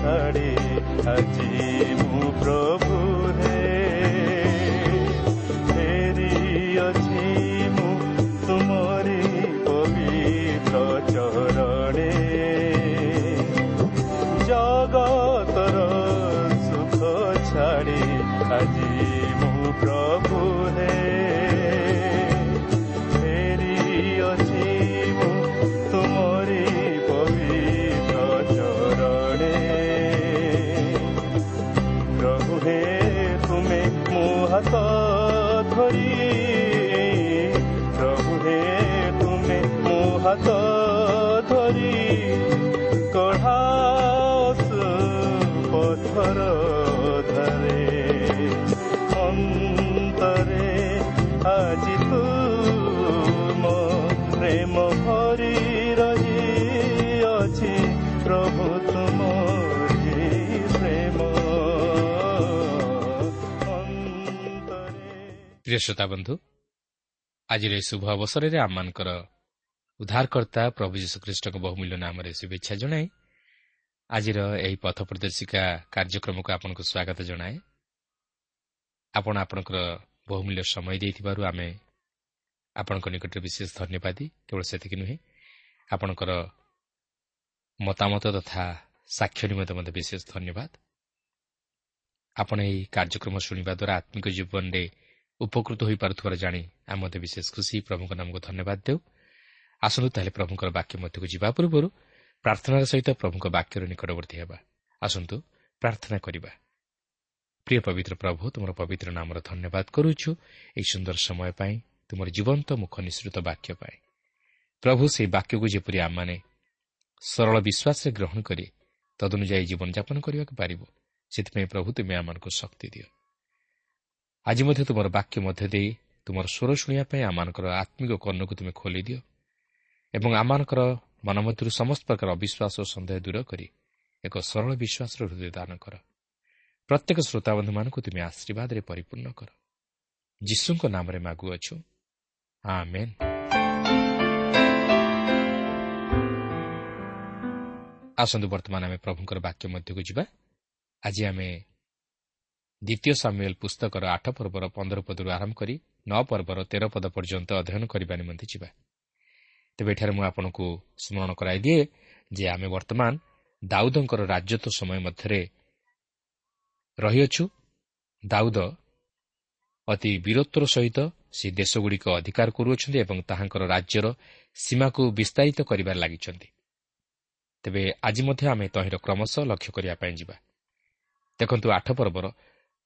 ଛାଡ଼ି ଆଜି ମୁଁ ପ୍ରଭୁ ପ୍ରିୟ ଶ୍ରୋତା ବନ୍ଧୁ ଆଜିର ଏହି ଶୁଭ ଅବସରରେ ଆମମାନଙ୍କର ଉଦ୍ଧାରକର୍ତ୍ତା ପ୍ରଭୁ ଯୀଶୁଖ୍ରୀଷ୍ଟଙ୍କ ବହୁମୂଲ୍ୟ ନାମରେ ଶୁଭେଚ୍ଛା ଜଣାଇ ଆଜିର ଏହି ପଥ ପ୍ରଦର୍ଶିକା କାର୍ଯ୍ୟକ୍ରମକୁ ଆପଣଙ୍କୁ ସ୍ୱାଗତ ଜଣାଏ ଆପଣ ଆପଣଙ୍କର ବହୁମୂଲ୍ୟ ସମୟ ଦେଇଥିବାରୁ ଆମେ ଆପଣଙ୍କ ନିକଟରେ ବିଶେଷ ଧନ୍ୟବାଦୀ କେବଳ ସେତିକି ନୁହେଁ ଆପଣଙ୍କର ମତାମତ ତଥା ସାକ୍ଷ୍ୟ ନିମନ୍ତେ ମଧ୍ୟ ବିଶେଷ ଧନ୍ୟବାଦ ଆପଣ ଏହି କାର୍ଯ୍ୟକ୍ରମ ଶୁଣିବା ଦ୍ୱାରା ଆତ୍ମିକ ଜୀବନରେ ଉପକୃତ ହୋଇପାରୁଥିବାର ଜାଣି ଆମେ ମୋତେ ବିଶେଷ ଖୁସି ପ୍ରଭୁଙ୍କ ନାମକୁ ଧନ୍ୟବାଦ ଦେଉ ଆସନ୍ତୁ ତାହେଲେ ପ୍ରଭୁଙ୍କର ବାକ୍ୟ ମଧ୍ୟକୁ ଯିବା ପୂର୍ବରୁ ପ୍ରାର୍ଥନାର ସହିତ ପ୍ରଭୁଙ୍କ ବାକ୍ୟର ନିକଟବର୍ତ୍ତୀ ହେବା ଆସନ୍ତୁ ପ୍ରାର୍ଥନା କରିବା ପ୍ରିୟ ପବିତ୍ର ପ୍ରଭୁ ତୁମର ପବିତ୍ର ନାମର ଧନ୍ୟବାଦ କରୁଛୁ ଏହି ସୁନ୍ଦର ସମୟ ପାଇଁ ତୁମର ଜୀବନ୍ତ ମୁଖ ନିଃସୃତ ବାକ୍ୟ ପାଇଁ ପ୍ରଭୁ ସେହି ବାକ୍ୟକୁ ଯେପରି ଆମମାନେ ସରଳ ବିଶ୍ୱାସରେ ଗ୍ରହଣ କରି ତଦନୁଯାୟୀ ଜୀବନଯାପନ କରିବାକୁ ପାରିବ ସେଥିପାଇଁ ପ୍ରଭୁ ତୁମେ ଆମମାନଙ୍କୁ ଶକ୍ତି ଦିଅ। ଆଜି ମଧ୍ୟ ତୁମର ବାକ୍ୟ ମଧ୍ୟ ଦେଇ ତୁମର ସ୍ୱର ଶୁଣିବା ପାଇଁ ଆମମାନଙ୍କର ଆତ୍ମିକ କର୍ଣ୍ଣକୁ ତୁମେ ଖୋଲିଦିଅ ଏବଂ ଆମମାନଙ୍କର ମନ ମଧ୍ୟରୁ ସମସ୍ତ ପ୍ରକାର ଅବିଶ୍ୱାସ ଓ ସନ୍ଦେହ ଦୂର କରି ଏକ ସରଳ ବିଶ୍ୱାସର ହୃଦୟ ଦାନ କର। ପ୍ରତ୍ୟେକ ଶ୍ରୋତାବନ୍ଧୁମାନଙ୍କୁ ତୁମେ ଆଶୀର୍ବାଦରେ ପରିପୂର୍ଣ୍ଣ କର। ଯୀଶୁଙ୍କ ନାମରେ ମାଗୁଅଛୁ। ଆସନ୍ତୁ ବର୍ତ୍ତମାନ ଆମେ ପ୍ରଭୁଙ୍କର ବାକ୍ୟ ମଧ୍ୟକୁ ଯିବା। ଆଜି ଆମେ ଦ୍ୱିତୀୟ ସାମୁଏଲ ପୁସ୍ତକର ଆଠ ପର୍ବର ପନ୍ଦର ପଦରୁ ଆରମ୍ଭ କରି ନଅ ପର୍ବର ତେର ପଦ ପର୍ଯ୍ୟନ୍ତ ଅଧ୍ୟୟନ କରିବା ନିମନ୍ତେ ଯିବା। ତେବେ ଏଠାରେ ମୁଁ ଆପଣଙ୍କୁ ସ୍ମରଣ କରାଇଦିଏ ଯେ ଆମେ ବର୍ତ୍ତମାନ ଦାଉଦଙ୍କର ରାଜତ୍ୱ ସମୟ ମଧ୍ୟରେ ରହିଅଛୁ। ଦାଉଦ ଅତି ବୀରତ୍ୱର ସହିତ ସେ ଦେଶଗୁଡ଼ିକ ଅଧିକାର କରୁଅଛନ୍ତି ଏବଂ ତାହାଙ୍କର ରାଜ୍ୟର ସୀମାକୁ ବିସ୍ତାରିତ କରିବାରେ ଲାଗିଛନ୍ତି। ତେବେ ଆଜି ମଧ୍ୟ ଆମେ ତହିଁର କ୍ରମଶଃ ଲକ୍ଷ୍ୟ କରିବା ପାଇଁ ଯିବା। ଦେଖନ୍ତୁ ଆଠ ପର୍ବର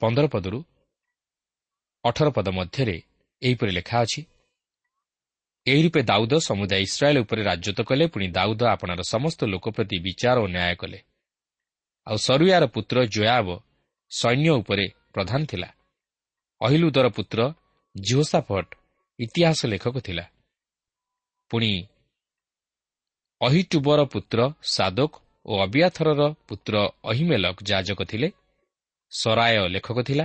ପନ୍ଦର ପଦରୁ ଅଠର ପଦ ମଧ୍ୟରେ ଏହିପରି ଲେଖା ଅଛି ଏହି ରୂପେ ଦାଉଦ ସମୁଦାୟ ଇସ୍ରାଏଲ୍ ଉପରେ ରାଜତ୍ୱ କଲେ ପୁଣି ଦାଉଦ ଆପଣାର ସମସ୍ତ ଲୋକ ପ୍ରତି ବିଚାର ଓ ନ୍ୟାୟ କଲେ। ଆଉ ସରୁୟାର ପୁତ୍ର ଜୟାବ ସୈନ୍ୟ ଉପରେ ପ୍ରଧାନ ଥିଲା। ଅହିଲୁଦର ପୁତ୍ର ଜିହୋସାଫଟ ଇତିହାସ ଲେଖକ ଥିଲା। ପୁଣି ଅହିଟୁବର ପୁତ୍ର ସାଦୋକ ଓ ଅବିଆଥରର ପୁତ୍ର ଅହିମେଲକ ଯାଜକ ଥିଲେ। ସରାୟ ଲେଖକ ଥିଲା।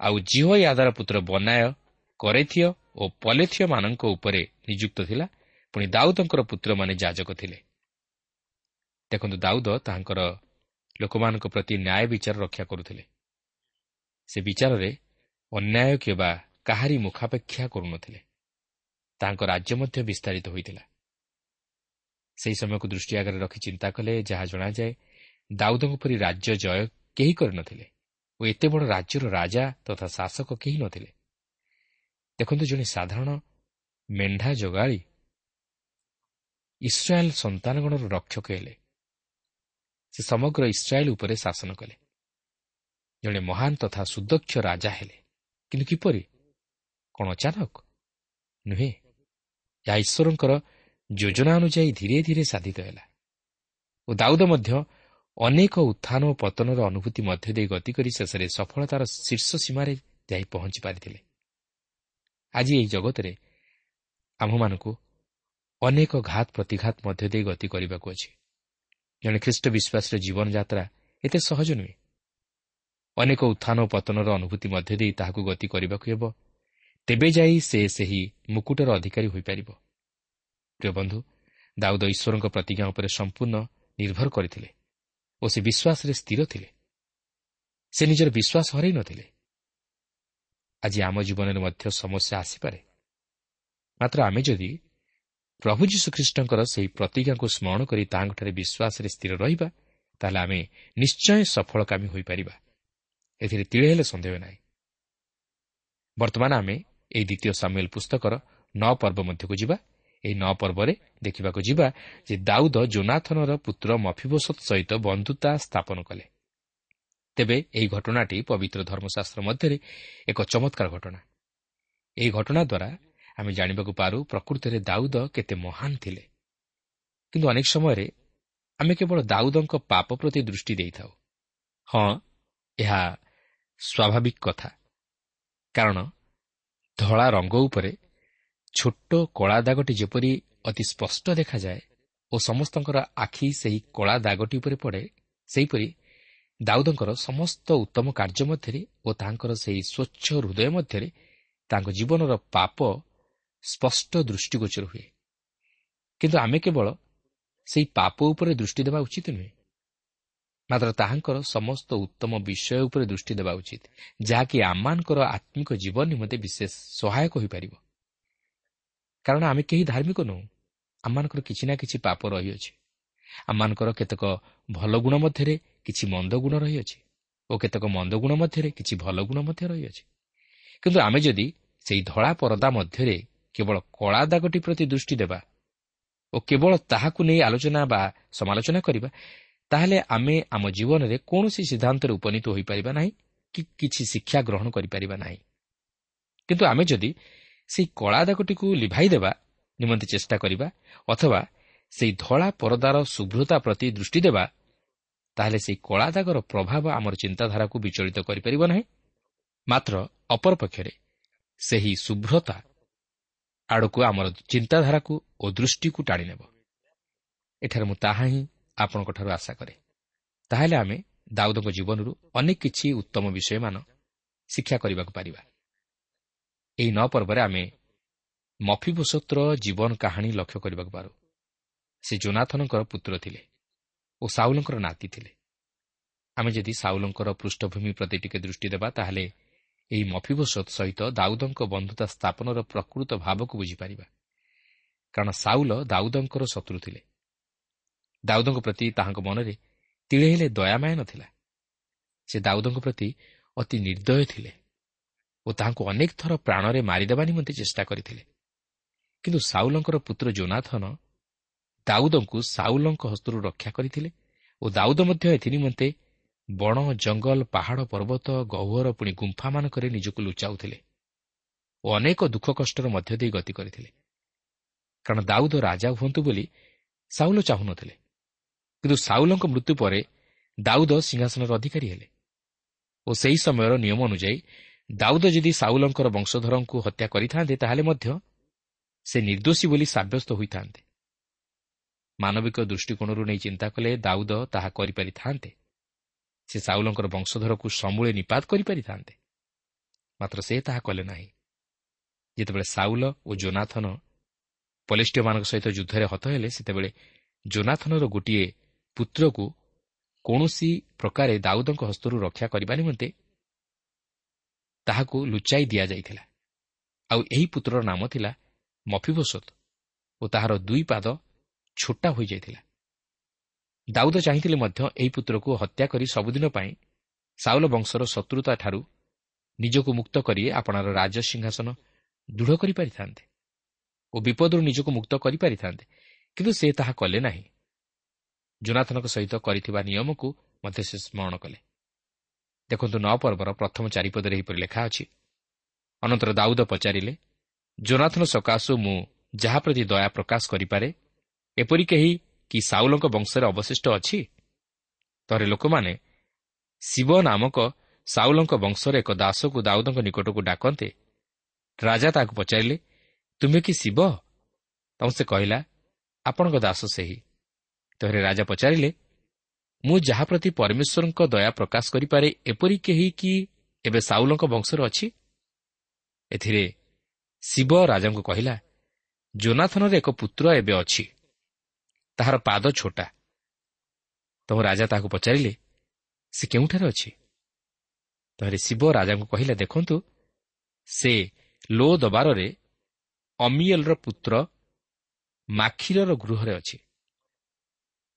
ଆଉ ଜିହ ୟାଦାର ପୁତ୍ର ବନାୟ କରେଥିୟ ଓ ପଲେଥିୟମାନଙ୍କ ଉପରେ ନିଯୁକ୍ତ ଥିଲା। ପୁଣି ଦାଉଦଙ୍କର ପୁତ୍ରମାନେ ଯାଜକ ଥିଲେ। ଦେଖନ୍ତୁ ଦାଉଦ ତାହାଙ୍କର ଲୋକମାନଙ୍କ ପ୍ରତି ନ୍ୟାୟ ବିଚାର ରକ୍ଷା କରୁଥିଲେ। ସେ ବିଚାରରେ ଅନ୍ୟାୟ କିମ୍ବା କାହାରି ମୁଖାପେକ୍ଷା କରୁନଥିଲେ। ତାଙ୍କ ରାଜ୍ୟ ମଧ୍ୟ ବିସ୍ତାରିତ ହୋଇଥିଲା। ସେହି ସମୟକୁ ଦୃଷ୍ଟି ଆଗରେ ରଖି ଚିନ୍ତା କଲେ ଯାହା ଜଣାଯାଏ ଦାଉଦଙ୍କ ପରି ରାଜ୍ୟ ଜୟ କେହି କରିନଥିଲେ ଓ ଏତେ ବଡ଼ ରାଜ୍ୟର ରାଜା ତଥା ଶାସକ କେହି ନଥିଲେ। ଦେଖନ୍ତୁ ଜଣେ ସାଧାରଣ ମେଣ୍ଢା ଯୋଗାଳି ଇସ୍ରାଏଲ୍ ସନ୍ତାନଗଣର ରକ୍ଷକ ହେଲେ। ସେ ସମଗ୍ର ଇସ୍ରାଏଲ୍ ଉପରେ ଶାସନ କଲେ। ଜଣେ ମହାନ ତଥା ସୁଦକ୍ଷ ରାଜା ହେଲେ। କିନ୍ତୁ କିପରି? କ'ଣ ଅଚାନକ? ନୁହେଁ। ଏହା ଈଶ୍ୱରଙ୍କର ଯୋଜନା ଅନୁଯାୟୀ ଧୀରେ ଧୀରେ ସାଧିତ ହେଲା। ଓ ଦାଉଦ ମଧ୍ୟ ଅନେକ ଉତ୍ଥାନ ଓ ପତନର ଅନୁଭୂତି ମଧ୍ୟ ଦେଇ ଗତି କରି ଶେଷରେ ସଫଳତାର ଶୀର୍ଷ ସୀମାରେ ଯାଇ ପହଞ୍ଚି ପାରିଥିଲେ। ଆଜି ଏହି ଜଗତରେ ଆମ୍ଭମାନଙ୍କୁ ଅନେକ ଘାତ ପ୍ରତିଘାତ ମଧ୍ୟ ଦେଇ ଗତି କରିବାକୁ ଅଛି। ଜଣେ ଖ୍ରୀଷ୍ଟ ବିଶ୍ୱାସର ଜୀବନଯାତ୍ରା ଏତେ ସହଜ ନୁହେଁ। ଅନେକ ଉତ୍ଥାନ ଓ ପତନର ଅନୁଭୂତି ମଧ୍ୟ ଦେଇ ତାହାକୁ ଗତି କରିବାକୁ ହେବ। ତେବେ ଯାଇ ସେ ସେହି ମୁକୁଟର ଅଧିକାରୀ ହୋଇପାରିବ। ପ୍ରିୟ ବନ୍ଧୁ ଦାଉଦ ଈଶ୍ୱରଙ୍କ ପ୍ରତିଜ୍ଞା ଉପରେ ସମ୍ପୂର୍ଣ୍ଣ ନିର୍ଭର କରିଥିଲେ। ଓ ସେ ବିଶ୍ୱାସରେ ସ୍ଥିର ଥିଲେ। ସେ ନିଜର ବିଶ୍ୱାସ ହରାଇ ନଥିଲେ ଆଜି ଆମ ଜୀବନରେ ମଧ୍ୟ ସମସ୍ୟା ଆସିପାରେ। ମାତ୍ର ଆମେ ଯଦି ପ୍ରଭୁ ଯୀଶୁଖ୍ରୀଷ୍ଟଙ୍କର ସେହି ପ୍ରତିଜ୍ଞାକୁ ସ୍ମରଣ କରି ତାହାଙ୍କଠାରେ ବିଶ୍ୱାସରେ ସ୍ଥିର ରହିବା ତାହେଲେ ଆମେ ନିଶ୍ଚୟ ସଫଳକାମୀ ହୋଇପାରିବା। ଏଥିରେ ତିଳେ ହେଲେ ସନ୍ଦେହ ନାହିଁ। ବର୍ତ୍ତମାନ ଆମେ ଏହି ଦ୍ୱିତୀୟ ସାମୁଏଲ ପୁସ୍ତକର ନଅ ପର୍ବ ମଧ୍ୟକୁ ଯିବା। ଏହି ନଅ ପର୍ବରେ ଦେଖିବାକୁ ଯିବା ଯେ ଦାଉଦ ଜୋନାଥନର ପୁତ୍ର ମଫିବସତ ସହିତ ବନ୍ଧୁତା ସ୍ଥାପନ କଲେ। ତେବେ ଏହି ଘଟଣାଟି ପବିତ୍ର ଧର୍ମଶାସ୍ତ୍ର ମଧ୍ୟରେ ଏକ ଚମତ୍କାର ଘଟଣା। ଏହି ଘଟଣା ଦ୍ୱାରା ଆମେ ଜାଣିବାକୁ ପାରୁ ପ୍ରକୃତରେ ଦାଉଦ କେତେ ମହାନ ଥିଲେ। କିନ୍ତୁ ଅନେକ ସମୟରେ ଆମେ କେବଳ ଦାଉଦଙ୍କ ପାପ ପ୍ରତି ଦୃଷ୍ଟି ଦେଇଥାଉ। ହଁ ଏହା ସ୍ୱାଭାବିକ କଥା। କାରଣ ଧଳା ରଙ୍ଗ ଉପରେ ଛୋଟ କଳା ଦାଗଟି ଯେପରି ଅତି ସ୍ପଷ୍ଟ ଦେଖାଯାଏ ଓ ସମସ୍ତଙ୍କର ଆଖି ସେହି କଳା ଦାଗଟି ଉପରେ ପଡ଼େ ସେହିପରି ଦାଉଦଙ୍କର ସମସ୍ତ ଉତ୍ତମ କାର୍ଯ୍ୟ ମଧ୍ୟରେ ଓ ତାଙ୍କର ସେହି ସ୍ୱଚ୍ଛ ହୃଦୟ ମଧ୍ୟରେ ତାଙ୍କ ଜୀବନର ପାପ ସ୍ପଷ୍ଟ ଦୃଷ୍ଟିଗୋଚର ହୁଏ। କିନ୍ତୁ ଆମେ କେବଳ ସେହି ପାପ ଉପରେ ଦୃଷ୍ଟି ଦେବା ଉଚିତ ନୁହେଁ ମାତ୍ର ତାହାଙ୍କର ସମସ୍ତ ଉତ୍ତମ ବିଷୟ ଉପରେ ଦୃଷ୍ଟି ଦେବା ଉଚିତ ଯାହାକି ଆମମାନଙ୍କର ଆତ୍ମିକ ଜୀବନ ନିମନ୍ତେ ବିଶେଷ ସହାୟକ ହୋଇପାରିବ। କାରଣ ଆମେ କେହି ଧାର୍ମିକ ନୁହଁ। ଆମମାନଙ୍କର କିଛି ନା କିଛି ପାପ ରହିଅଛି। ଆମମାନଙ୍କର କେତେକ ଭଲ ଗୁଣ ମଧ୍ୟରେ କିଛି ମନ୍ଦ ଗୁଣ ରହିଅଛି ଓ କେତେକ ମନ୍ଦ ଗୁଣ ମଧ୍ୟରେ କିଛି ଭଲ ଗୁଣ ମଧ୍ୟ ରହିଅଛି। କିନ୍ତୁ ଆମେ ଯଦି ସେହି ଧଳା ପରଦା ମଧ୍ୟରେ କେବଳ କଳା ଦାଗଟି ପ୍ରତି ଦୃଷ୍ଟି ଦେବା ଓ କେବଳ ତାହାକୁ ନେଇ ଆଲୋଚନା ବା ସମାଲୋଚନା କରିବା ତାହେଲେ ଆମେ ଆମ ଜୀବନରେ କୌଣସି ସିଦ୍ଧାନ୍ତରେ ଉପନୀତ ହୋଇପାରିବା ନାହିଁ କି କିଛି ଶିକ୍ଷା ଗ୍ରହଣ କରିପାରିବା ନାହିଁ। କିନ୍ତୁ ଆମେ ଯଦି ସେହି କଳା ଦାଗଟିକୁ ଲିଭାଇ ଦେବା ନିମନ୍ତେ ଚେଷ୍ଟା କରିବା ଅଥବା ସେହି ଧଳା ପରଦାର ଶୁଭ୍ରତା ପ୍ରତି ଦୃଷ୍ଟି ଦେବା ତାହେଲେ ସେହି କଳା ଦାଗର ପ୍ରଭାବ ଆମର ଚିନ୍ତାଧାରାକୁ ବିଚଳିତ କରିପାରିବ ନାହିଁ। ମାତ୍ର ଅପରପକ୍ଷରେ ସେହି ଶୁଭ୍ରତା ଆଡ଼କୁ ଆମର ଚିନ୍ତାଧାରାକୁ ଓ ଦୃଷ୍ଟିକୁ ଟାଣି ନେବ ଏଠାରେ ମୁଁ ତାହା ହିଁ ଆପଣଙ୍କଠାରୁ ଆଶା କରେ। ତାହେଲେ ଆମେ ଦାଉଦଙ୍କ ଜୀବନରୁ ଅନେକ କିଛି ଉତ୍ତମ ବିଷୟମାନ ଶିକ୍ଷା କରିବାକୁ ପାରିବା। ଏହି ନ ପର୍ବରେ ଆମେ ମଫିବସତ୍ର ଜୀବନ କାହାଣୀ ଲକ୍ଷ୍ୟ କରିବାକୁ ପାରୁ। ସେ ଜୋନାଥନଙ୍କର ପୁତ୍ର ଥିଲେ ଓ ସାଉଲଙ୍କର ନାତି ଥିଲେ। ଆମେ ଯଦି ସାଉଲଙ୍କର ପୃଷ୍ଠଭୂମି ପ୍ରତି ଟିକେ ଦୃଷ୍ଟି ଦେବା ତାହେଲେ ଏହି ମଫିବସତ ସହିତ ଦାଉଦଙ୍କ ବନ୍ଧୁତା ସ୍ଥାପନର ପ୍ରକୃତ ଭାବକୁ ବୁଝିପାରିବା। କାରଣ ସାଉଲ ଦାଉଦଙ୍କର ଶତ୍ରୁ ଥିଲେ। ଦାଉଦଙ୍କ ପ୍ରତି ତାହାଙ୍କ ମନରେ ତିଳେ ହେଲେ ଦୟାମାୟ ନଥିଲା। ସେ ଦାଉଦଙ୍କ ପ୍ରତି ଅତି ନିର୍ଦ୍ଦୟ ଥିଲେ। ଓ ତାହାଙ୍କୁ ଅନେକ ଥର ପ୍ରାଣରେ ମାରିଦେବା ନିମନ୍ତେ ଚେଷ୍ଟା କରିଥିଲେ। କିନ୍ତୁ ସାଉଲଙ୍କର ପୁତ୍ର ଜୋନାଥନ ଦାଉଦଙ୍କୁ ସାଉଲଙ୍କ ହସ୍ତରୁ ରକ୍ଷା କରିଥିଲେ ଓ ଦାଉଦ ମଧ୍ୟ ଏଥି ନିମନ୍ତେ ବଣ ଜଙ୍ଗଲ ପାହାଡ଼ ପର୍ବତ ଗହ୍ୱର ପୁଣି ଗୁମ୍ଫାମାନଙ୍କରେ ନିଜକୁ ଲୁଚାଉଥିଲେ ଓ ଅନେକ ଦୁଃଖ କଷ୍ଟର ମଧ୍ୟ ଦେଇ ଗତି କରିଥିଲେ। କାରଣ ଦାଉଦ ରାଜା ହୁଅନ୍ତୁ ବୋଲି ସାଉଲ ଚାହୁଁନଥିଲେ। କିନ୍ତୁ ସାଉଲଙ୍କ ମୃତ୍ୟୁ ପରେ ଦାଉଦ ସିଂହାସନର ଅଧିକାରୀ ହେଲେ ଓ ସେହି ସମୟର ନିୟମ ଅନୁଯାୟୀ ଦାଉଦ ଯଦି ସାଉଲଙ୍କର ବଂଶଧରଙ୍କୁ ହତ୍ୟା କରିଥାନ୍ତେ ତାହେଲେ ମଧ୍ୟ ସେ ନିର୍ଦ୍ଦୋଷୀ ବୋଲି ସାବ୍ୟସ୍ତ ହୋଇଥାନ୍ତେ। ମାନବିକ ଦୃଷ୍ଟିକୋଣରୁ ନେଇ ଚିନ୍ତା କଲେ ଦାଉଦ ତାହା କରିପାରିଥାନ୍ତେ। ସେ ସାଉଲଙ୍କର ବଂଶଧରକୁ ସମୂଳେ ନିପାତ କରିପାରିଥାନ୍ତେ। ମାତ୍ର ସେ ତାହା କଲେ ନାହିଁ। ଯେତେବେଳେ ସାଉଲ ଓ ଜୋନାଥନ ପଲିଷ୍ଟିୟମାନଙ୍କ ସହିତ ଯୁଦ୍ଧରେ ହତ ହେଲେ ସେତେବେଳେ ଜୋନାଥନର ଗୋଟିଏ ପୁତ୍ରକୁ କୌଣସି ପ୍ରକାରେ ଦାଉଦଙ୍କ ହସ୍ତରୁ ରକ୍ଷା କରିବା ନିମନ୍ତେ ତାହାକୁ ଲୁଚାଇ ଦିଆଯାଇଥିଲା। ଆଉ ଏହି ପୁତ୍ରର ନାମ ଥିଲା ମଫିବସତ ଓ ତାହାର ଦୁଇ ପାଦ ଛୋଟା ହୋଇଯାଇଥିଲା। ଦାଉଦ ଚାହିଁଥିଲେ ମଧ୍ୟ ଏହି ପୁତ୍ରକୁ ହତ୍ୟା କରି ସବୁଦିନ ପାଇଁ ସାଉଲ ବଂଶର ଶତ୍ରୁତାଠାରୁ ନିଜକୁ ମୁକ୍ତ କରି ଆପଣାର ରାଜସିଂହାସନ ଦୃଢ଼ କରିପାରିଥାନ୍ତେ ଓ ବିପଦରୁ ନିଜକୁ ମୁକ୍ତ କରିପାରିଥାନ୍ତେ କିନ୍ତୁ ସେ ତାହା କଲେ ନାହିଁ। ଜୋନାଥନଙ୍କ ସହିତ କରିଥିବା ନିୟମକୁ ମଧ୍ୟ ସେ ସ୍ମରଣ କଲେ। ଦେଖନ୍ତୁ ନଅ ପର୍ବର ପ୍ରଥମ ଚାରିପଦରେ ଏହିପରି ଲେଖା ଅଛି। ଅନନ୍ତର ଦାଉଦ ପଚାରିଲେ ଜୋନାଥନ ସକାଶୁ ମୁଁ ଯାହା ପ୍ରତି ଦୟା ପ୍ରକାଶ କରିପାରେ ଏପରି କେହି କି ସାଉଲଙ୍କ ବଂଶରେ ଅବଶିଷ୍ଟ ଅଛି? ତରେ ଲୋକମାନେ ଶିବ ନାମକ ସାଉଲଙ୍କ ବଂଶର ଏକ ଦାସକୁ ଦାଉଦଙ୍କ ନିକଟକୁ ଡାକନ୍ତେ। ରାଜା ତାହାକୁ ପଚାରିଲେ ତୁମେ କି ଶିବ? ତ ସେ କହିଲା ଆପଣଙ୍କ ଦାସ ସେହି। ତେବେ ରାଜା ପଚାରିଲେ ମୁଁ ଯାହା ପ୍ରତି ପରମେଶ୍ୱରଙ୍କ ଦୟା ପ୍ରକାଶ କରିପାରେ ଏପରି କେହି କି ଏବେ ସାଉଲଙ୍କ ବଂଶରେ ଅଛି? ଏଥିରେ ଶିବ ରାଜାଙ୍କୁ କହିଲା ଜୋନାଥନର ଏକ ପୁତ୍ର ଏବେ ଅଛି। ତାହାର ପାଦ ଛୋଟା। ତମ ରାଜା ତାହାକୁ ପଚାରିଲେ ସେ କେଉଁଠାରେ ଅଛି? ତାହେଲେ ଶିବ ରାଜାଙ୍କୁ କହିଲେ ଦେଖନ୍ତୁ ସେ ଲୋ ଦବାରରେ ଅମିଏଲର ପୁତ୍ର ମାଖିରର ଗୃହରେ ଅଛି।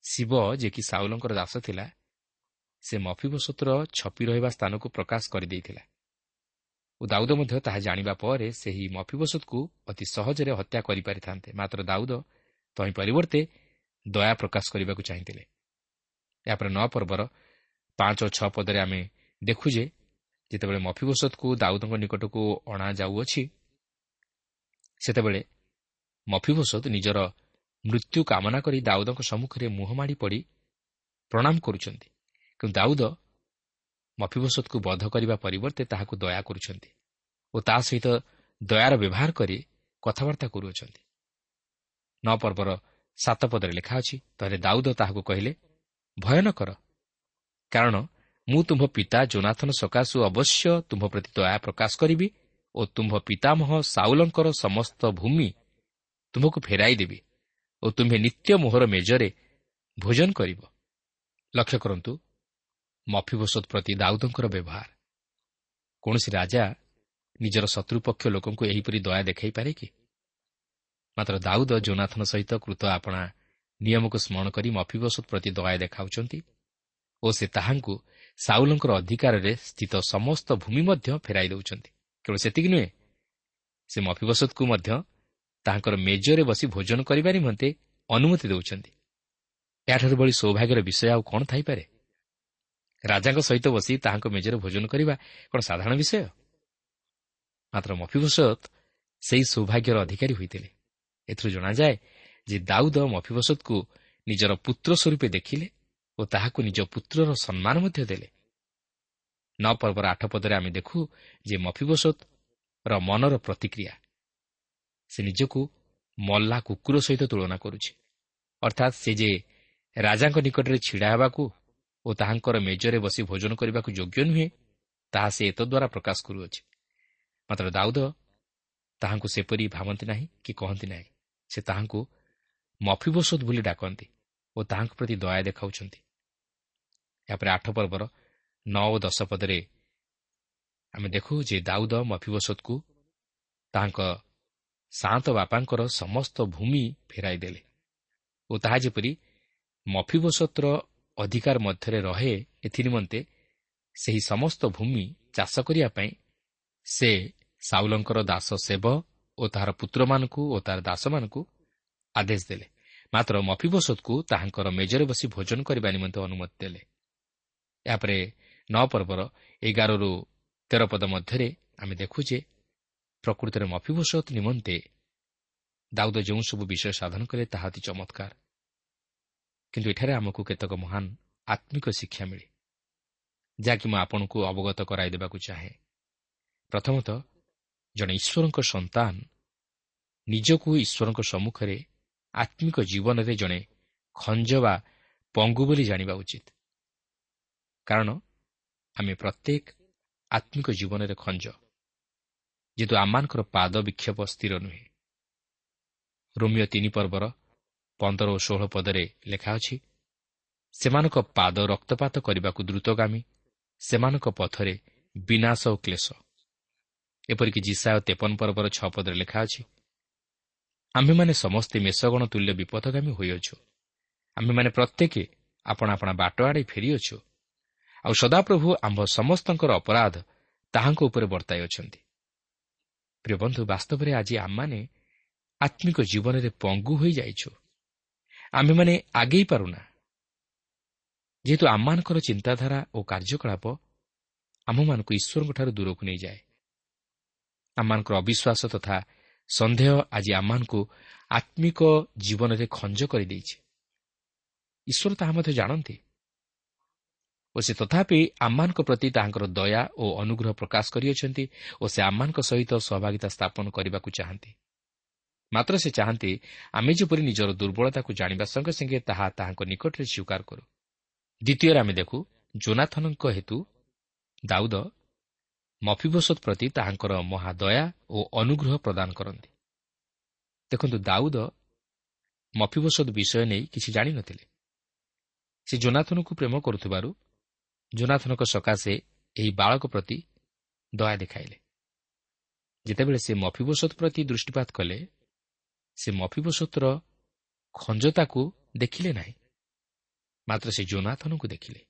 ଶିବ ଯେ କି ସାଉଲଙ୍କର ଦାସ ଥିଲା ସେ ମଫିବସତର ଛପି ରହିବା ସ୍ଥାନକୁ ପ୍ରକାଶ କରିଦେଇଥିଲା। ଓ ଦାଉଦ ମଧ୍ୟ ତାହା ଜାଣିବା ପରେ ସେହି ମଫିବସତକୁ ଅତି ସହଜରେ ହତ୍ୟା କରିପାରିଥାନ୍ତେ। ମାତ୍ର ଦାଉଦ ତହିଁ ପରିବର୍ତ୍ତେ ଦୟା ପ୍ରକାଶ କରିବାକୁ ଚାହିଁଥିଲେ। ଏହାପରେ ନଅ ପର୍ବର ପାଞ୍ଚ ଓ ଛଅ ପଦରେ ଆମେ ଦେଖୁ ଯେ ଯେତେବେଳେ ମଫିବସତକୁ ଦାଉଦଙ୍କ ନିକଟକୁ ଅଣାଯାଉଅଛି ସେତେବେଳେ ମଫିବସତ ନିଜର ମୃତ୍ୟୁ କାମନା କରି ଦାଉଦଙ୍କ ସମ୍ମୁଖରେ ମୁହଁ ମାଡ଼ି ପଡ଼ି ପ୍ରଣାମ କରୁଛନ୍ତି। କିନ୍ତୁ ଦାଉଦ ମଫିବସତକୁ ବଧ କରିବା ପରିବର୍ତ୍ତେ ତାହାକୁ ଦୟା କରୁଛନ୍ତି ଓ ତା ସହିତ ଦୟାର ବ୍ୟବହାର କରି କଥାବାର୍ତ୍ତା କରୁଅଛନ୍ତି। ନଅ ପର୍ବର ସାତ ପଦରେ ଲେଖା ଅଛି ତାହେଲେ ଦାଉଦ ତାହାକୁ କହିଲେ ଭୟ ନ କର। କାରଣ ମୁଁ ତୁମ୍ଭ ପିତା ଜୋନାଥନ ସକାଶୁ ଅବଶ୍ୟ ତୁମ୍ଭ ପ୍ରତି ଦୟା ପ୍ରକାଶ କରିବି ଓ ତୁମ୍ଭ ପିତାମହ ସାଉଲଙ୍କର ସମସ୍ତ ଭୂମି ତୁମ୍ଭକୁ ଫେରାଇ ଦେବି। ଓ ତୁମ୍ଭେ ନିତ୍ୟ ମୋହର ମେଜରେ ଭୋଜନ କରିବ। ଲକ୍ଷ୍ୟ କରନ୍ତୁ ମଫିବସତ ପ୍ରତି ଦାଉଦଙ୍କର ବ୍ୟବହାର। କୌଣସି ରାଜା ନିଜର ଶତ୍ରୁପକ୍ଷ ଲୋକଙ୍କୁ ଏହିପରି ଦୟା ଦେଖାଇପାରେ କି? ମାତ୍ର ଦାଉଦ ଜୋନାଥନ ସହିତ କୃତ ଆପଣା ନିୟମକୁ ସ୍ମରଣ କରି ମଫିବସତ ପ୍ରତି ଦୟା ଦେଖାଉଛନ୍ତି ଓ ସେ ତାହାଙ୍କୁ ସାଉଲଙ୍କର ଅଧିକାରରେ ସ୍ଥିତ ସମସ୍ତ ଭୂମି ମଧ୍ୟ ଫେରାଇ ଦେଉଛନ୍ତି। କେବଳ ସେତିକି ନୁହେଁ ସେ ମଫିବସତକୁ ମଧ୍ୟ ତାହାଙ୍କର ମେଜରେ ବସି ଭୋଜନ କରିବା ନିମନ୍ତେ ଅନୁମତି ଦେଉଛନ୍ତି। ଏହାଠାରୁ ଭଳି ସୌଭାଗ୍ୟର ବିଷୟ ଆଉ କ'ଣ ଥାଇପାରେ? ରାଜାଙ୍କ ସହିତ ବସି ତାହାଙ୍କ ମେଜରେ ଭୋଜନ କରିବା କ'ଣ ସାଧାରଣ ବିଷୟ? ମାତ୍ର ମଫିବସତ ସେହି ସୌଭାଗ୍ୟର ଅଧିକାରୀ ହୋଇଥିଲେ। ଏଥିରୁ ଜଣାଯାଏ ଯେ ଦାଉଦ ମଫିବସତକୁ ନିଜର ପୁତ୍ର ସ୍ୱରୂପେ ଦେଖିଲେ ଓ ତାହାକୁ ନିଜ ପୁତ୍ରର ସମ୍ମାନ ମଧ୍ୟ ଦେଲେ। ନଅ ପର୍ବର ଆଠ ପଦରେ ଆମେ ଦେଖୁ ଯେ ମଫିବସତର ମନର ପ୍ରତିକ୍ରିୟା ସେ ନିଜକୁ ମଲ୍ଲା କୁକୁର ସହିତ ତୁଳନା କରୁଛି। ଅର୍ଥାତ୍ ସେ ଯେ ରାଜାଙ୍କ ନିକଟରେ ଛିଡ଼ା ହେବାକୁ ଓ ତାହାଙ୍କର ମେଜରେ ବସି ଭୋଜନ କରିବାକୁ ଯୋଗ୍ୟ ନୁହେଁ ତାହା ସେ ଏତଦ୍ୱାରା ପ୍ରକାଶ କରୁଅଛି। ମାତ୍ର ଦାଉଦ ତାହାଙ୍କୁ ସେପରି ଭାବନ୍ତି ନାହିଁ କି କହନ୍ତି ନାହିଁ। ସେ ତାହାଙ୍କୁ ମଫିବସତ ବୋଲି ଡାକନ୍ତି ଓ ତାହାଙ୍କ ପ୍ରତି ଦୟା ଦେଖାଉଛନ୍ତି। ଏହାପରେ ଆଠ ପର୍ବର ନଅ ଓ ଦଶ ପଦରେ ଆମେ ଦେଖୁ ଯେ ଦାଉଦ ମଫିବସତକୁ ତାହାଙ୍କ ସାନ୍ତ ବାପାଙ୍କର ସମସ୍ତ ଭୂମି ଫେରାଇ ଦେଲେ ଓ ତାହା ଯେପରି ମଫିବସତର ଅଧିକାର ମଧ୍ୟରେ ରହେ ଏଥିନିମନ୍ତେ ସେହି ସମସ୍ତ ଭୂମି ଚାଷ କରିବା ପାଇଁ ସେ ସାଉଲଙ୍କର ଦାସ ସେବ ଓ ତାହାର ପୁତ୍ରମାନଙ୍କୁ ଓ ତାହାର ଦାସମାନଙ୍କୁ ଆଦେଶ ଦେଲେ। ମାତ୍ର ମଫିବସତକୁ ତାହାଙ୍କର ମେଜରେ ବସି ଭୋଜନ କରିବା ନିମନ୍ତେ ଅନୁମତି ଦେଲେ। ଏହାପରେ ନଅ ପର୍ବର ଏଗାରରୁ ତେର ପଦ ମଧ୍ୟରେ ଆମେ ଦେଖୁ ଯେ ପ୍ରକୃତରେ ମଫିବସତ ନିମନ୍ତେ ଦାଉଦ ଯେଉଁ ସବୁ ବିଷୟ ସାଧନ କଲେ ତାହା ଅତି ଚମତ୍କାର କିନ୍ତୁ ଏଠାରେ ଆମକୁ କେତେକ ମହାନ ଆତ୍ମିକ ଶିକ୍ଷା ମିଳେ ଯାହାକି ମୁଁ ଆପଣଙ୍କୁ ଅବଗତ କରାଇଦେବାକୁ ଚାହେଁ ପ୍ରଥମତଃ ଜଣେ ଈଶ୍ୱରଙ୍କ ସନ୍ତାନ ନିଜକୁ ଈଶ୍ୱରଙ୍କ ସମ୍ମୁଖରେ ଆତ୍ମିକ ଜୀବନରେ ଜଣେ ଖଞ୍ଜ ବା ପଙ୍ଗୁ ବୋଲି ଜାଣିବା ଉଚିତ କାରଣ ଆମେ ପ୍ରତ୍ୟେକ ଆତ୍ମିକ ଜୀବନରେ ଖଞ୍ଜ ଯେହେତୁ ଆମମାନଙ୍କର ପାଦ ବିକ୍ଷେପ ସ୍ଥିର ନୁହେଁ। ରୋମିଓ ତିନି ପର୍ବର ପନ୍ଦର ଓ ଷୋହଳ ପଦରେ ଲେଖା ଅଛି ସେମାନଙ୍କ ପାଦ ରକ୍ତପାତ କରିବାକୁ ଦ୍ରୁତଗାମୀ ସେମାନଙ୍କ ପଥରେ ବିନାଶ ଓ କ୍ଲେଶ। ଏପରିକି ଜିସାୟ ତେପନ ପର୍ବର ଛଅ ପଦରେ ଲେଖା ଅଛି ଆମ୍ଭେମାନେ ସମସ୍ତେ ମେଷଗଣ ତୁଲ୍ୟ ବିପଦଗାମୀ ହୋଇଅଛୁ। ଆମ୍ଭେମାନେ ପ୍ରତ୍ୟେକ ଆପଣା ଆପଣା ବାଟ ଆଡ଼େ ଫେରିଅଛୁ। ଆଉ ସଦାପ୍ରଭୁ ଆମ୍ଭ ସମସ୍ତଙ୍କର ଅପରାଧ ତାହାଙ୍କ ଉପରେ ବର୍ତ୍ତାଇ ଅଛନ୍ତି। ପ୍ରିୟ ବନ୍ଧୁ ବାସ୍ତବରେ ଆଜି ଆମମାନେ ଆତ୍ମିକ ଜୀବନରେ ପଙ୍ଗୁ ହୋଇଯାଇଛୁ ଆମ୍ଭେମାନେ ଆଗେଇ ପାରୁନା। ଯେହେତୁ ଆମମାନଙ୍କର ଚିନ୍ତାଧାରା ଓ କାର୍ଯ୍ୟକଳାପ ଆମ୍ଭମାନଙ୍କୁ ଈଶ୍ୱରଙ୍କଠାରୁ ଦୂରକୁ ନେଇଯାଏ। ଆମମାନଙ୍କର ଅବିଶ୍ୱାସ ତଥା ସନ୍ଦେହ ଆଜି ଆମମାନଙ୍କୁ ଆତ୍ମିକ ଜୀବନରେ ଖଞ୍ଜ କରିଦେଇଛି। ଈଶ୍ୱର ତାହା ମଧ୍ୟ ଜାଣନ୍ତି। ଓ ସେ ତଥାପି ଆମମାନଙ୍କ ପ୍ରତି ତାହାଙ୍କର ଦୟା ଓ ଅନୁଗ୍ରହ ପ୍ରକାଶ କରିଅଛନ୍ତି ଓ ସେ ଆମମାନଙ୍କ ସହିତ ସହଭାଗିତା ସ୍ଥାପନ କରିବାକୁ ଚାହାନ୍ତି। ମାତ୍ର ସେ ଚାହାନ୍ତି ଆମେ ଯେପରି ନିଜର ଦୁର୍ବଳତାକୁ ଜାଣିବା ସଙ୍ଗେ ସଙ୍ଗେ ତାହା ତାହାଙ୍କ ନିକଟରେ ସ୍ୱୀକାର କରୁ। ଦ୍ୱିତୀୟରେ ଆମେ ଦେଖୁ ଜୋନାଥନଙ୍କ ହେତୁ ଦାଉଦ ମଫିବସତ ପ୍ରତି ତାହାଙ୍କର ମହାଦୟା ଓ ଅନୁଗ୍ରହ ପ୍ରଦାନ କରନ୍ତି। ଦେଖନ୍ତୁ ଦାଉଦ ମଫିବସତ ବିଷୟ ନେଇ କିଛି ଜାଣିନଥିଲେ। ସେ ଜୋନାଥନକୁ ପ୍ରେମ କରୁଥିବାରୁ ଜୋନାଥନଙ୍କ ସକାଶେ ଏହି ବାଳକ ପ୍ରତି ଦୟା ଦେଖାଇଲେ। ଯେତେବେଳେ ସେ ମଫିବସତ ପ୍ରତି ଦୃଷ୍ଟିପାତ କଲେ ସେ ମଫିବସତର ଖଞ୍ଜତାକୁ ଦେଖିଲେ ନାହିଁ। ମାତ୍ର ସେ ଜୋନାଥନଙ୍କୁ ଦେଖିଲେ।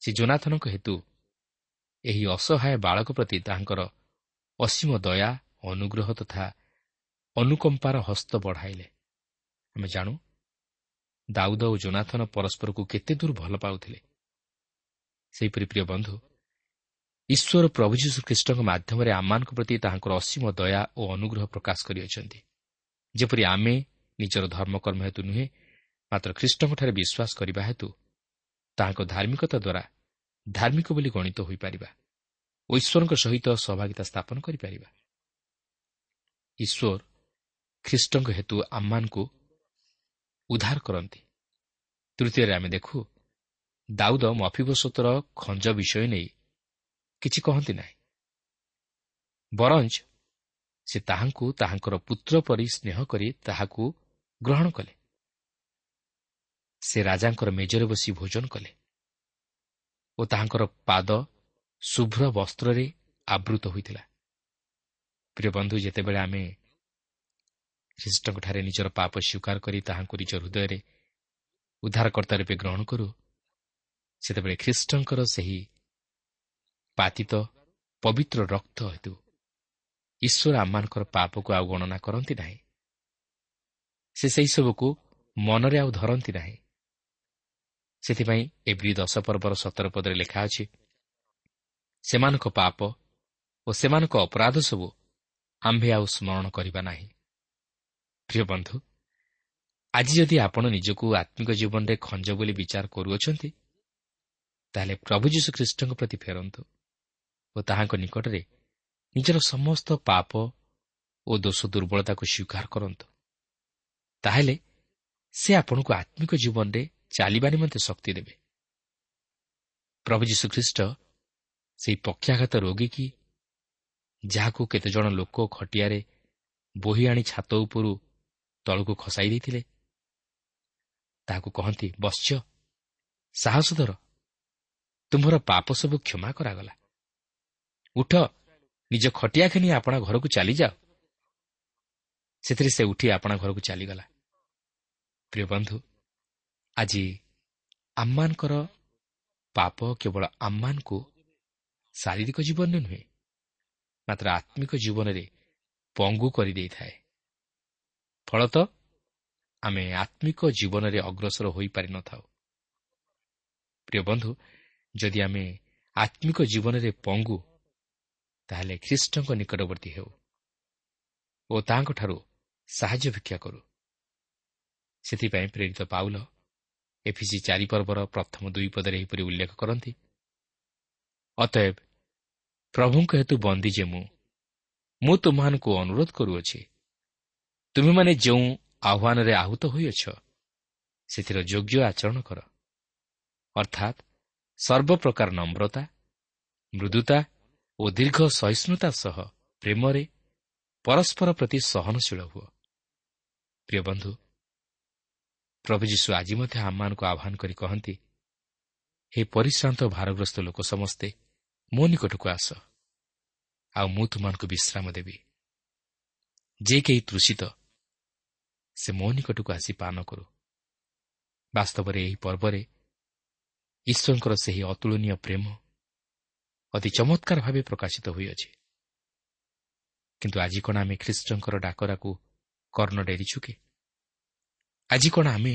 ସେ ଜୋନାଥନଙ୍କ ହେତୁ ଏହି ଅସହାୟ ବାଳକ ପ୍ରତି ତାହାଙ୍କର ଅସୀମ ଦୟା ଅନୁଗ୍ରହ ତଥା ଅନୁକମ୍ପାର ହସ୍ତ ବଢ଼ାଇଲେ। ଆମେ ଜାଣୁ ଦାଉଦ ଓ ଜୋନାଥନ ପରସ୍ପରକୁ କେତେ ଦୂର ଭଲ ପାଉଥିଲେ। ସେହିପରି ପ୍ରିୟ ବନ୍ଧୁ ଈଶ୍ୱର ପ୍ରଭୁ ଯୀଶୁଖ୍ରୀଷ୍ଟଙ୍କ ମାଧ୍ୟମରେ ଆମମାନଙ୍କ ପ୍ରତି ତାହାଙ୍କର ଅସୀମ ଦୟା ଓ ଅନୁଗ୍ରହ ପ୍ରକାଶ କରିଅଛନ୍ତି। ଯେପରି ଆମେ ନିଜର ଧର୍ମକର୍ମ ହେତୁ ନୁହେଁ ମାତ୍ର ଖ୍ରୀଷ୍ଟଙ୍କଠାରେ ବିଶ୍ୱାସ କରିବା ହେତୁ ତାହାଙ୍କ ଧାର୍ମିକତା ଦ୍ୱାରା ଧାର୍ମିକ ବୋଲି ଗଣିତ ହୋଇପାରିବା ଓ ଈଶ୍ୱରଙ୍କ ସହିତ ସହଭାଗିତା ସ୍ଥାପନ କରିପାରିବା। ଈଶ୍ୱର ଖ୍ରୀଷ୍ଟଙ୍କ ହେତୁ ଆମମାନଙ୍କୁ ଉଦ୍ଧାର କରନ୍ତି। ତୃତୀୟରେ ଆମେ ଦେଖୁ ଦାଉଦ ମଫିବସତର ଖଞ୍ଜ ବିଷୟ ନେଇ କିଛି କହନ୍ତି ନାହିଁ। ବରଞ୍ଚ ସେ ତାହାଙ୍କୁ ତାହାଙ୍କର ପୁତ୍ର ପରି ସ୍ନେହ କରି ତାହାକୁ ଗ୍ରହଣ କଲେ। ସେ ରାଜାଙ୍କର ମେଜରେ ବସି ଭୋଜନ କଲେ ଓ ତାହାଙ୍କର ପାଦ ଶୁଭ୍ର ବସ୍ତ୍ରରେ ଆବୃତ ହୋଇଥିଲା। ପ୍ରିୟ ବନ୍ଧୁ ଯେତେବେଳେ ଆମେ ଖ୍ରୀଷ୍ଟଙ୍କଠାରେ ନିଜର ପାପ ସ୍ୱୀକାର କରି ତାହାଙ୍କୁ ନିଜ ହୃଦୟରେ ଉଦ୍ଧାରକର୍ତ୍ତା ରୂପେ ଗ୍ରହଣ କରୁ ସେତେବେଳେ ଖ୍ରୀଷ୍ଟଙ୍କର ସେହି ପାତିତ ପବିତ୍ର ରକ୍ତ ହେତୁ ଈଶ୍ୱର ଆମମାନଙ୍କର ପାପକୁ ଆଉ ଗଣନା କରନ୍ତି ନାହିଁ। ସେ ସେହିସବୁକୁ ମନରେ ଆଉ ଧରନ୍ତି ନାହିଁ। ସେଥିପାଇଁ ଏଭ୍ରି ଦଶ ପର୍ବର ସତର ପଦରେ ଲେଖା ଅଛି ସେମାନଙ୍କ ପାପ ଓ ସେମାନଙ୍କ ଅପରାଧ ସବୁ ଆମ୍ଭେ ଆଉ ସ୍ମରଣ କରିବା ନାହିଁ। ପ୍ରିୟ ବନ୍ଧୁ ଆଜି ଯଦି ଆପଣ ନିଜକୁ ଆତ୍ମିକ ଜୀବନରେ ଖଞ୍ଜ ବୋଲି ବିଚାର କରୁଅଛନ୍ତି ତାହେଲେ ପ୍ରଭୁ ଯୀଶୁଖ୍ରୀଷ୍ଟଙ୍କ ପ୍ରତି ଫେରନ୍ତୁ ଓ ତାହାଙ୍କ ନିକଟରେ ନିଜର ସମସ୍ତ ପାପ ଓ ଦୋଷ ଦୁର୍ବଳତାକୁ ସ୍ୱୀକାର କରନ୍ତୁ। ତାହେଲେ ସେ ଆପଣଙ୍କୁ ଆତ୍ମିକ ଜୀବନରେ ଚାଲିବା ନିମନ୍ତେ ଶକ୍ତି ଦେବେ। ପ୍ରଭୁ ଯୀଶୁଖ୍ରୀଷ୍ଟ ସେହି ପକ୍ଷାଘାତ ରୋଗୀ କି ଯାହାକୁ କେତେଜଣ ଲୋକ ଖଟିଆରେ ବୋହି ଆଣି ଛାତ ଉପରୁ ତଳକୁ ଖସାଇ ଦେଇଥିଲେ ତାହାକୁ କହନ୍ତି ବଶ୍ଚ ସାହସ ଧର। ତୁମ୍ଭର ପାପ ସବୁ କ୍ଷମା କରାଗଲା। ଉଠ ନିଜ ଖଟିଆ ଖେନି ଆପଣା ଘରକୁ ଚାଲିଯାଅ। ସେଥିରେ ସେ ଉଠି ଆପଣା ଘରକୁ ଚାଲିଗଲା। ପ୍ରିୟ ବନ୍ଧୁ ଆଜି ଆମମାନଙ୍କର ପାପ କେବଳ ଆମମାନଙ୍କୁ ଶାରୀରିକ ଜୀବନରେ ନୁହେଁ ମାତ୍ର ଆତ୍ମିକ ଜୀବନରେ ପଙ୍ଗୁ କରିଦେଇଥାଏ। ଫଳତଃ ଆମେ ଆତ୍ମିକ ଜୀବନରେ ଅଗ୍ରସର ହୋଇପାରିନଥାଉ। ପ୍ରିୟ ବନ୍ଧୁ ଯଦି ଆମେ ଆତ୍ମିକ ଜୀବନରେ ପଙ୍ଗୁ ତାହେଲେ ଖ୍ରୀଷ୍ଟଙ୍କ ନିକଟବର୍ତ୍ତୀ ହେଉ ଓ ତାହାଙ୍କଠାରୁ ସାହାଯ୍ୟ ଭିକ୍ଷା କରୁ। ସେଥିପାଇଁ ପ୍ରେରିତ ପାଉଲ ଏଫିସି ଚାରି ପର୍ବର ପ୍ରଥମ ଦୁଇ ପଦରେ ଏହିପରି ଉଲ୍ଲେଖ କରନ୍ତି ଅତଏବ ପ୍ରଭୁଙ୍କ ହେତୁ ବନ୍ଦୀ ଯେ ମୁଁ ମୁଁ ତୁମମାନଙ୍କୁ ଅନୁରୋଧ କରୁଅଛି ତୁମେମାନେ ଯେଉଁ ଆହ୍ୱାନରେ ଆହୁତ ହୋଇଅଛ ସେଥିର ଯୋଗ୍ୟ ଆଚରଣ କର। ଅର୍ଥାତ୍ ସର୍ବପ୍ରକାର ନମ୍ରତା ମୃଦୁତା ଓ ଦୀର୍ଘ ସହିଷ୍ଣୁତା ସହ ପ୍ରେମରେ ପରସ୍ପର ପ୍ରତି ସହନଶୀଳ ହୁଅ। ପ୍ରିୟ ବନ୍ଧୁ ପ୍ରଭୁ ଯୀଶୁ ଆଜି ମଧ୍ୟ ଆମମାନଙ୍କୁ ଆହ୍ୱାନ କରି କହନ୍ତି ହେ ପରିଶ୍ରାନ୍ତ ଭାରଗ୍ରସ୍ତ ଲୋକ ସମସ୍ତେ ମୋ ନିକଟକୁ ଆସ। ଆଉ ମୁଁ ତୁମମାନଙ୍କୁ ବିଶ୍ରାମ ଦେବି। ଯେ କେହି ତୃଷିତ ସେ ମୋ ନିକଟକୁ ଆସି ପାନ କରୁ। ବାସ୍ତବରେ ଏହି ପର୍ବରେ ଈଶ୍ୱରଙ୍କର ସେହି ଅତୁଳନୀୟ ପ୍ରେମ ଅତି ଚମତ୍କାର ଭାବେ ପ୍ରକାଶିତ ହୋଇଅଛି। କିନ୍ତୁ ଆଜି କ'ଣ ଆମେ ଖ୍ରୀଷ୍ଟଙ୍କର ଡାକରାକୁ କର୍ଣ୍ଣ ଡେରିଛୁ କି ଆଜି କ'ଣ ଆମେ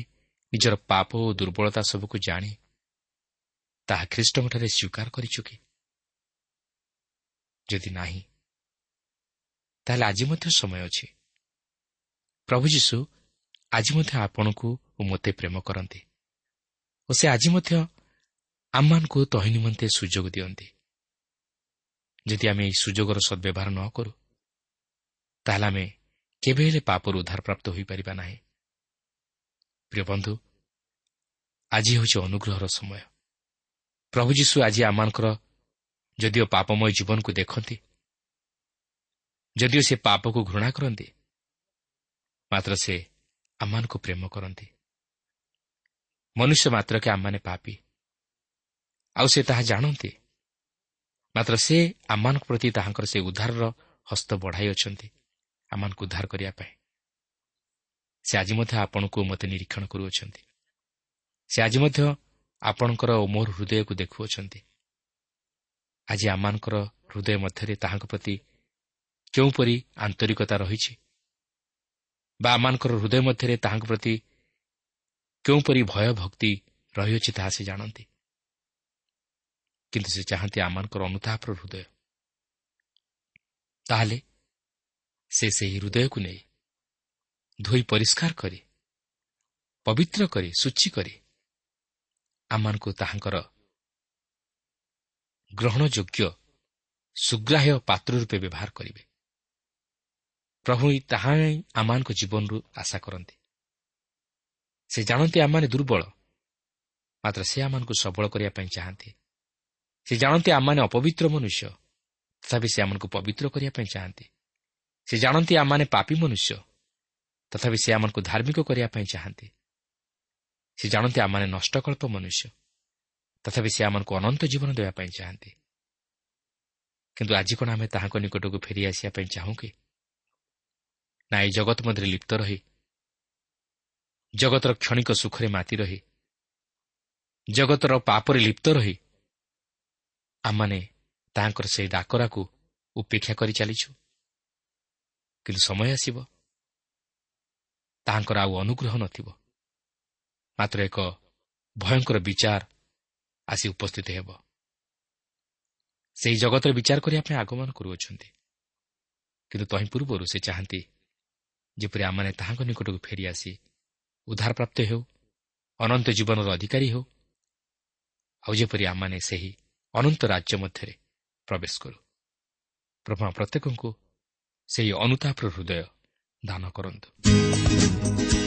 ନିଜର ପାପ ଓ ଦୁର୍ବଳତା ସବୁକୁ ଜାଣି ତାହା ଖ୍ରୀଷ୍ଟଙ୍କଠାରେ ସ୍ୱୀକାର କରିଛୁ କି ଯଦି ନାହିଁ ତାହେଲେ ଆଜି ମଧ୍ୟ ସମୟ ଅଛି। ପ୍ରଭୁ ଯୀଶୁ ଆଜି ମଧ୍ୟ ଆପଣଙ୍କୁ ଓ ମୋତେ ପ୍ରେମ କରନ୍ତି। ଓ ସେ ଆଜି ମଧ୍ୟ ଆମମାନଙ୍କୁ ତହି ନିମନ୍ତେ ସୁଯୋଗ ଦିଅନ୍ତି। ଯଦି ଆମେ ଏହି ସୁଯୋଗର ସଦ୍ବ୍ୟବହାର ନ କରୁ ତାହେଲେ ଆମେ କେବେ ହେଲେ ପାପରୁ ଉଦ୍ଧାରପ୍ରାପ୍ତ ହୋଇପାରିବା ନାହିଁ। ପ୍ରିୟ ବନ୍ଧୁ ଆଜି ହେଉଛି ଅନୁଗ୍ରହର ସମୟ। ପ୍ରଭୁ ଯୀଶୁ ଆଜି ଆମମାନଙ୍କର ଯଦିଓ ପାପମୟ ଜୀବନକୁ ଦେଖନ୍ତି ଯଦିଓ ସେ ପାପକୁ ଘୃଣା କରନ୍ତି ମାତ୍ର ସେ ଆମମାନଙ୍କୁ ପ୍ରେମ କରନ୍ତି। ମନୁଷ୍ୟ ମାତ୍ରକେ ଆମମାନେ ପାପି। ଆଉ ସେ ତାହା ଜାଣନ୍ତି। ମାତ୍ର ସେ ଆମମାନଙ୍କ ପ୍ରତି ତାହାଙ୍କର ସେ ଉଦ୍ଧାରର ହସ୍ତ ବଢ଼ାଇ ଅଛନ୍ତି ଆମମାନଙ୍କୁ ଉଦ୍ଧାର କରିବା ପାଇଁ। ସେ ଆଜି ମଧ୍ୟ ଆପଣଙ୍କୁ ମୋତେ ନିରୀକ୍ଷଣ କରୁଅଛନ୍ତି। ସେ ଆଜି ମଧ୍ୟ ଆପଣଙ୍କର ଓ ମୋର ହୃଦୟକୁ ଦେଖୁଅଛନ୍ତି। ଆଜି ଆମମାନଙ୍କର ହୃଦୟ ମଧ୍ୟରେ ତାହାଙ୍କ ପ୍ରତି କେଉଁପରି ଆନ୍ତରିକତା ରହିଛି? ବା ଆମମାନଙ୍କର ହୃଦୟ ମଧ୍ୟରେ ତାହାଙ୍କ ପ୍ରତି କେଉଁପରି ଭୟ ଭକ୍ତି ରହିଅଛି ତାହା ସେ ଜାଣନ୍ତି? କିନ୍ତୁ ସେ ଚାହାନ୍ତି ଆମମାନଙ୍କର ଅନୁତାପର ହୃଦୟ ତାହେଲେ ସେ ସେହି ହୃଦୟକୁ ନେଇ ଧୋଇ ପରିଷ୍କାର କରି ପବିତ୍ର କରି ସୂଚି କରି ଆମମାନଙ୍କୁ ତାହାଙ୍କର ଗ୍ରହଣଯୋଗ୍ୟ ସୁଗ୍ରାହ୍ୟ ପାତ୍ର ରୂପେ ବ୍ୟବହାର କରିବେ ପ୍ରଭୁ ତାହା ହିଁ ଆମମାନଙ୍କ ଜୀବନରୁ ଆଶା କରନ୍ତି ସେ ଜାଣନ୍ତି ଆମମାନେ ଦୁର୍ବଳ ମାତ୍ର ସେ ଆମମାନଙ୍କୁ ସବଳ କରିବା ପାଇଁ ଚାହାନ୍ତି ସେ ଜାଣନ୍ତି ଆମମାନେ ଅପବିତ୍ର ମନୁଷ୍ୟ। ତଥାପି ସେ ଆମମାନଙ୍କୁ ପବିତ୍ର କରିବା ପାଇଁ ଚାହାନ୍ତି। ସେ ଜାଣନ୍ତି ଆମମାନେ ପାପି ମନୁଷ୍ୟ। ତଥାପି ସେ ଆମମାନଙ୍କୁ ଧାର୍ମିକ କରିବା ପାଇଁ ଚାହାନ୍ତି। ସେ ଜାଣନ୍ତି ଆମମାନେ ନଷ୍ଟକଳ୍ପ ମନୁଷ୍ୟ। ତଥାପି ସେ ଆମମାନଙ୍କୁ ଅନନ୍ତ ଜୀବନ ଦେବା ପାଇଁ ଚାହାନ୍ତି। କିନ୍ତୁ ଆଜି କ'ଣ ଆମେ ତାହାଙ୍କ ନିକଟକୁ ଫେରି ଆସିବା ପାଇଁ ଚାହୁଁ କି? ନା ଏହି ଜଗତ ମଧ୍ୟରେ ଲିପ୍ତ ରହି ଜଗତର କ୍ଷଣିକ ସୁଖରେ ମାତି ରହି ଜଗତର ପାପରେ ଲିପ୍ତ ରହି ଆମମାନେ ତାହାଙ୍କର ସେହି ଡାକରାକୁ ଉପେକ୍ଷା କରି ଚାଲିଛୁ। କିନ୍ତୁ ସମୟ ଆସିବ। ତାହାଙ୍କର ଆଉ ଅନୁଗ୍ରହ ନଥିବ। ମାତ୍ର ଏକ ଭୟଙ୍କର ବିଚାର ଆସି ଉପସ୍ଥିତ ହେବ। ସେହି ଜଗତର ବିଚାର କରିବା ପାଇଁ ଆଗମନ କରୁଅଛନ୍ତି। କିନ୍ତୁ ତହିଁ ପୂର୍ବରୁ ସେ ଚାହାନ୍ତି ଯେପରି ଆମମାନେ ତାହାଙ୍କ ନିକଟକୁ ଫେରିଆସି ଉଦ୍ଧାରପ୍ରାପ୍ତ ହେଉ ଅନନ୍ତ ଜୀବନର ଅଧିକାରୀ ହେଉ। ଆଉ ଯେପରି ଆମମାନେ ସେହି ଅନନ୍ତ ରାଜ୍ୟ ମଧ୍ୟରେ ପ୍ରବେଶ କରୁ। ପ୍ରଭା ପ୍ରତ୍ୟେକଙ୍କୁ ସେହି ଅନୁତାପର ହୃଦୟ ଦାନ କରନ୍ତୁ।